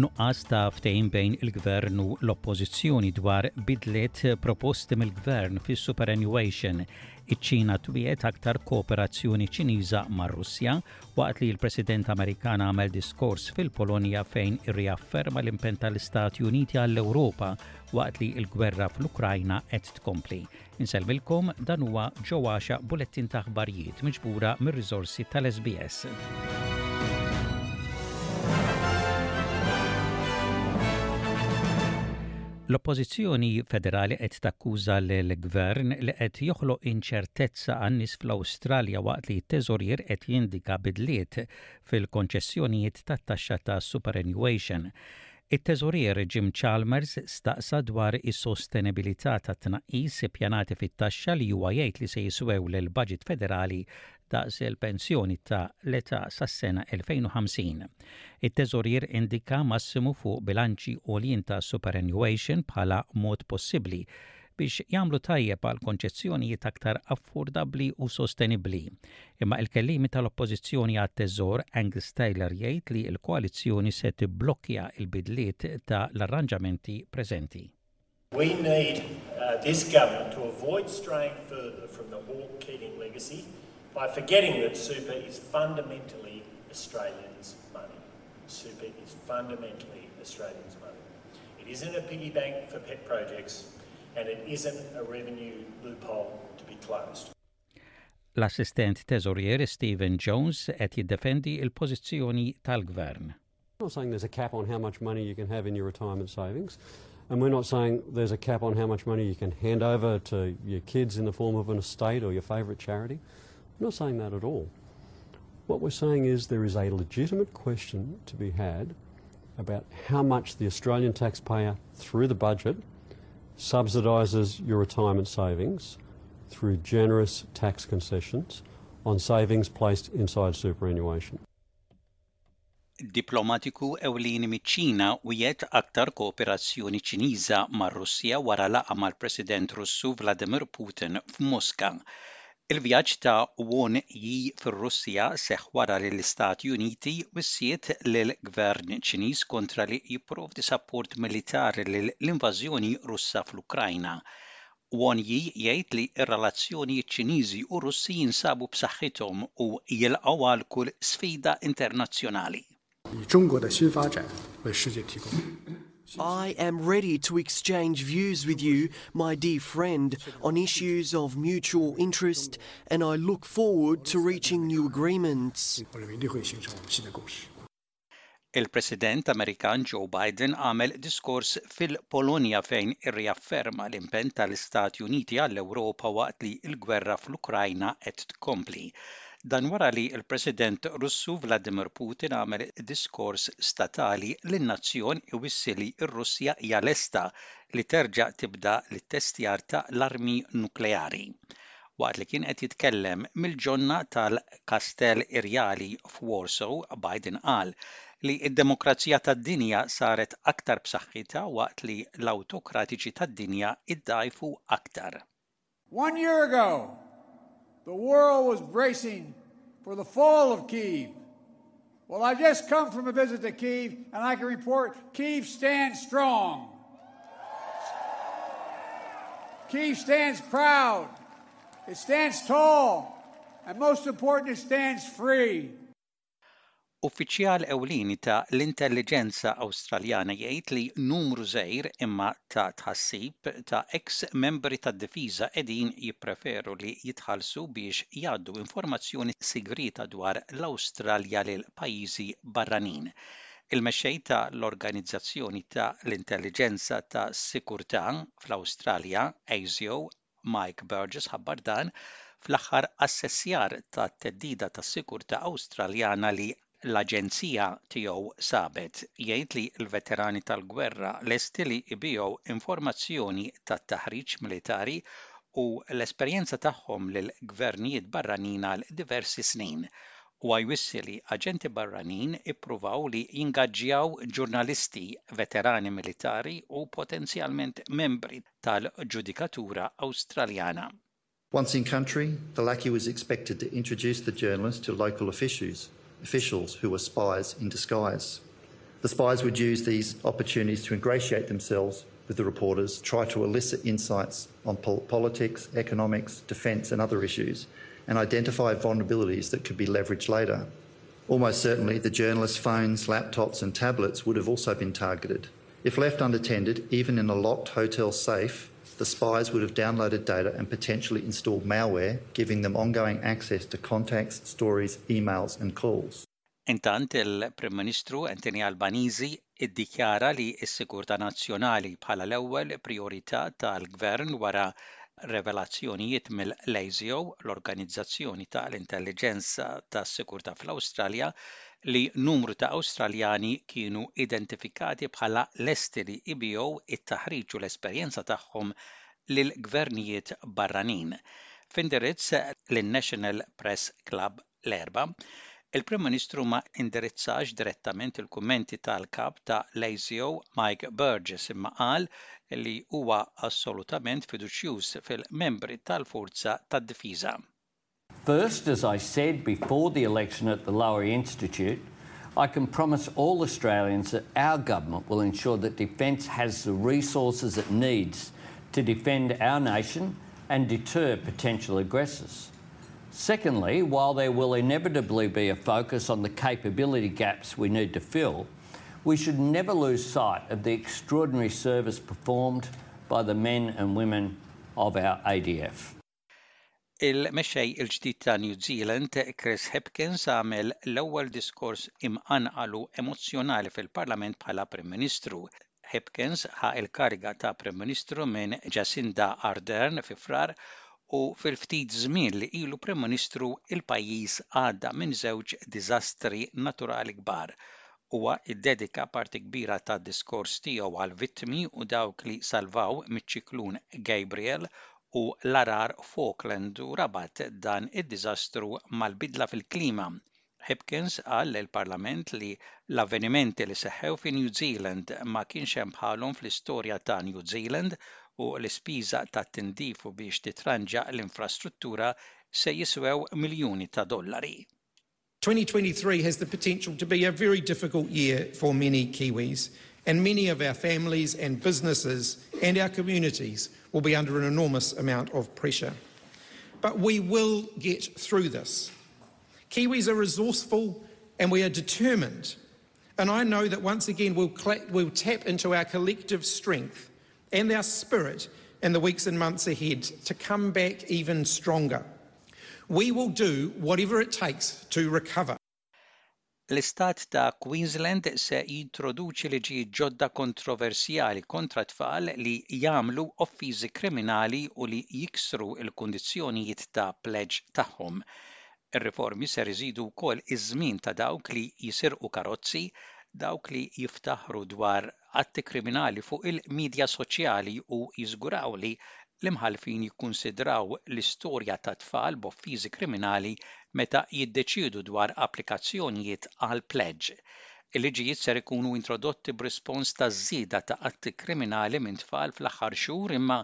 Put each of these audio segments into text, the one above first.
nuqqas ta' ftehim bejn il-gvern u l-oppożizzjoni dwar bidliet proposti mill-gvern fis superannuation Iċ-Ċina twiet aktar kooperazzjoni Ċiniża mar-Russja Waqt li l-President Amerikan għamel diskors fil-Polonja fejn irriafferma l-impenn tal-Istati Uniti għall-Ewropa waqt li l-gwerra fl-Ukrajna qed tkompli. Insellmilkom dan huwa ġo għaxa bulettin ta' aħbarijiet miġbura mir-riżorsi tal-SBS. L-Oppożizzjoni Federali qed takkuża lill-Gvern li qed joħloq inċertezza għan-nies fl-Awstralja waqt li t-Teżorier qed jindika bidliet fil-konċessjonijiet tat-taxxa ta' superannuation. It-Teżorier Jim Chalmers staqsa dwar is-sostenibbilità tat-tnaqqis ippjanati fit-taxxa li huwa jgħid li se jiswew lill-baġit federali daqs il-pensjoni ta' l-età sas-sena 2050. It-teżorier indika massimu fuq bilanċi għoljin ta' superannuation bħala mod possibbli biex jagħmlu tajjeb għal konċezzjonijiet aktar affordabbli u sostenibbli. Imma il-kelliemi tal-Oppożizzjoni għat-Teżor Angus Taylor jgħid li l-koalizzjoni se tibblokja l-bidliet ta' l-arranġamenti preżenti. We need uh, this government to avoid straying further from the Hawke-Keating legacy by forgetting that super is fundamentally Australians' money. Super is fundamentally Australians' money. It isn't a piggy bank for pet projects, and it isn't a revenue loophole to be closed. L-assistent Stephen Jones qed jiddefendi il-pożizzjoni tal-gvern. We're not saying there's a cap on how much money you can have in your retirement savings, and we're not saying there's a cap on how much money you can hand over to your kids in the form of an estate or your favourite charity. I'm not saying that at all. What we're saying is there is a legitimate question to be had about how much the Australian taxpayer, through the budget, subsidises your retirement savings through generous tax concessions on savings placed inside superannuation. Diplomatiku ewlieni miċ-Ċina wiegħed aktar kooperazzjoni Ċiniża mar-Russja wara laqgħa mal-President Russu Vladimir Putin f'Moska. Il-vjaġġ ta' Won Yi fir-Russja seħħ wara li l-Istati Uniti wissiet lill-Gvern Ċiniż kontra li jipprovdi sapport militari lill-invażjoni Russa fl-Ukrajna Won Yi jgħid li r-relazzjonijiet Ċiniżi u Russi jinsabu b'saħħithom u jilqgħu għal kull sfida internazzjonali. I am ready to exchange views with you, my dear friend, on issues of mutual interest and I look forward to reaching new agreements. Il-President Amerikan Joe Biden għamel diskors fil-Polonja fejn irriafferma l-impenn tal-Istati Uniti għall-Ewropa waqt li l-gwerra fl-Ukrajna qed tkompli. Dan wara li l-President Russu Vladimir Putin għamel diskors statali lin-nazzjon iwissi li r-Russja hija lesta li terġa' tibda l-ittestjar ta' l-armi nukleari. Waqt li kien qed jitkellem mill-ġonna tal-Kastell Irjali f'Warsaw, Biden qal li d-demokrazija tad-dinja saret aktar b'saħħitha waqt li l-awtokratiċi tad-dinja ddgħajfu aktar. One year ago, the world was bracing for the fall of Kyiv, Well, I just come from a visit to Kiev and I can report Kiev stands strong. Kiev stands proud. It stands tall. And most important, it stands free. Uffiċjal ewlieni ta' l-intelliġenza Awstraljana jgħid li numru żgħir imma ta' tħassib ta' eks membri tad-difiża qegħdin jippreferu li jitħallsu biex jgħaddu informazzjoni sigrieta dwar l-Awstralja lil pajjiżi barranin. Il-mexxej ta' l-organizzazzjoni ta' l-intelliġenza ta' sikurtà fl-Awstralja, ASIO, Mike Burgess ħabbar dan fl-aħħar assessjar tat-theddida tas-sikurtà Awstraljana li l-aġenzija tiegħu sabet, jgħid li l-veterani tal-gwerra lesti li jbigħu informazzjoni tat-taħriġ militari u l-esperjenza tagħhom lil gvernijiet barranin għal diversi snin. Huwa jwissi li aġenti barranin ippruvaw li jingaġġjaw ġurnalisti veterani militari u potenzjalment membri tal-ġudikatura Awstraljana. Once in country, the lackey was expected to introduce the journalist to local officials officials who were spies in disguise. The spies would use these opportunities to ingratiate themselves with the reporters, try to elicit insights on pol politics, economics, defence, and other issues, and identify vulnerabilities that could be leveraged later. Almost certainly, the journalists' phones, laptops, and tablets would have also been targeted. If left unattended, even in a locked hotel safe, the spies would have downloaded data and potentially installed malware, giving them ongoing access to contacts, stories, emails and calls. Intant, il-Prim Ministru Anthony Albanese iddikjara li s-sigurtà nazzjonali bħala l-ewwel prijorità tal-Gvern wara revelazzjonijiet mill-ASIO, l-Organizzazzjoni ta' l-Intelliġenza tas-Sigurtà fl-Awstralja, li numru ta' Awstraljani kienu identifikati bħala lesti li jbiegħu t-taħriġ u l-esperjenza tagħhom lil gvernijiet barranin. F'indirizz lin-National Press Club l-Erbgħa, il-Prim Ministru ma indirizzax direttament il-kummenti tal-Kap ta' l-ASIO Mike Burgess imma qal li huwa assolutament fiduċjuż fil-membri tal-Forza tad-Difiża. First, as I said before the election at the Lowry Institute, I can promise all Australians that our government will ensure that defence has the resources it needs to defend our nation and deter potential aggressors. Secondly, while there will inevitably be a focus on the capability gaps we need to fill, we should never lose sight of the extraordinary service performed by the men and women of our ADF. Il-mexxej il-ġdid ta' New Zealand, Chris Hipkins, għamel l-ewwel diskors imqanqal u emozzjonali fil-Parlament bħala Prim Ministru. Hipkins ħa l-kariga ta' Prim Ministru minn Jacinda Ardern fi Frar u fil-ftit żmien li ilu Prim Ministru l-pajjiż għadda minn żewġ diżastri naturali kbar. Huwa ddedika parti kbira tad-diskors tiegħu għall-vittmi u dawk li salvaw miċ-Ċiklun Gabriel u l-għarar f'Auckland u rabat dan id-diżastru mal-bidla fil-klima. Hipkins qal lill-Parlament li l-avvenimenti li seħħew fi New Zealand ma kienx hemm bħalhom fl-istorja ta' New Zealand u l-ispiża tat-tindif u biex titranġa l-infrastruttura se jiswew miljuni ta' dollari. 2023 has the potential to be a very difficult year for many Kiwis, and many of our families and businesses and our communities will be under an enormous amount of pressure. But we will get through this. Kiwis are resourceful and we are determined. And I know that once again we'll, we'll tap into our collective strength and their spirit in the weeks and months ahead to come back even stronger. We will do whatever it takes to recover. L-Istat ta' Queensland se jintroduċi liġijiet ġodda kontroversjali kontra tfal li jagħmlu offiżi kriminali u li jiksru l-kundizzjonijiet ta' pleġġ tagħhom. Ir-riformi ser iżidu wkoll iż-żmien ta' dawk li jisirqu karozzi, dawk li jiftaħru dwar atti kriminali fuq il-midja soċjali u jiżguraw li l-imħallfin jikkunsidraw l-istorja tat-tfal b'offiżi kriminali meta jiddeċiedu dwar applikazzjonijiet għal pleġġ il-liġijiet ser ikunu introdotti b'rispons taż-żieda ta' atti kriminali minn tfal fl-aħħar xhur imma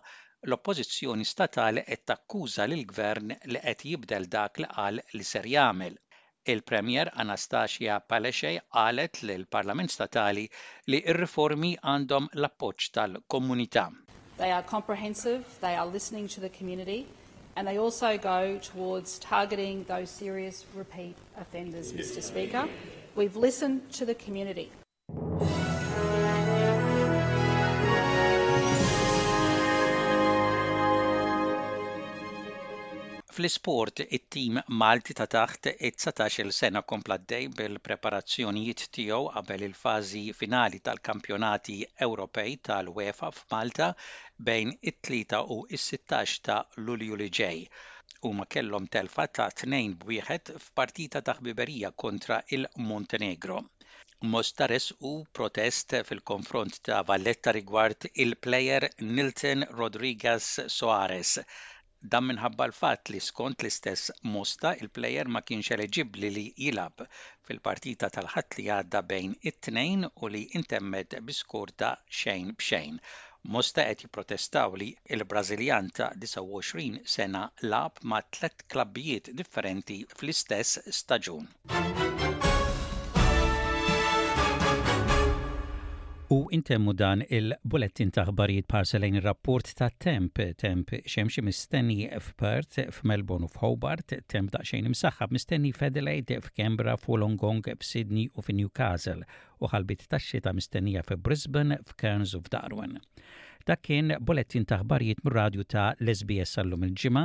l-oppożizzjoni statali qed takkuża lill-gvern li qed jibdel dak li qal li ser jagħmel il-Premier Anastasia Palaszczuk qalet lill-Parlament Statali li r-riformi għandhom l-appoġġ tal-Komunità. They are comprehensive, they are listening to the community and they also go towards targeting those serious repeat offenders, Mister Speaker. We've listened to the community. Fl-isport, it-tim Malti ta' taħt it-dsatax-il sena kompla għaddej bil-preparazzjonijiet tiegħu qabel il-fażi finali tal-Kampjonati Ewropej tal-UEFA f'Malta bejn it-3 u s-16 ta' Lulju li ġej. Huma kellhom telfa ta' 2 b' 1 f'partita ta' ħbiberija kontra l-Montenegro. Mosta ressqu protest fil-konfront ta' Valletta rigward il-plejer Nilton Rodriguez Soares. Dan minħabba l-fatt li skont l-istess Mosta il-plejer ma kienx eleġibbli li jilgħab fil-partita tal-Ħadd li għadda bejn it-Tnejn u li intemmet bi skur ta' xejn b'xejn. Mosta qed jipprotestaw li l-Brażiljan ta' 29 sena lagħab ma' tliet klabbijiet differenti fl-istess staġun. U intemmu dan il-bulettin ta' ħbarijiet parsa lejn ir-rapport ta' temp, temp xemxi mistenni f'Perth, f'Melbourne u f'Hobart, temp daqsxejn imsaħħab mistenni f'Adelaide, f'Kembra, f'Wolongong, f'Sydney u f'Newcastle, u ħalbit tax-xita mistennija fi Brisbane, f'Cairns u f'Darwin. Dak kien bulettin ta' ħbarijiet mir-radju ta' l-SBS għallum il-ġimgħa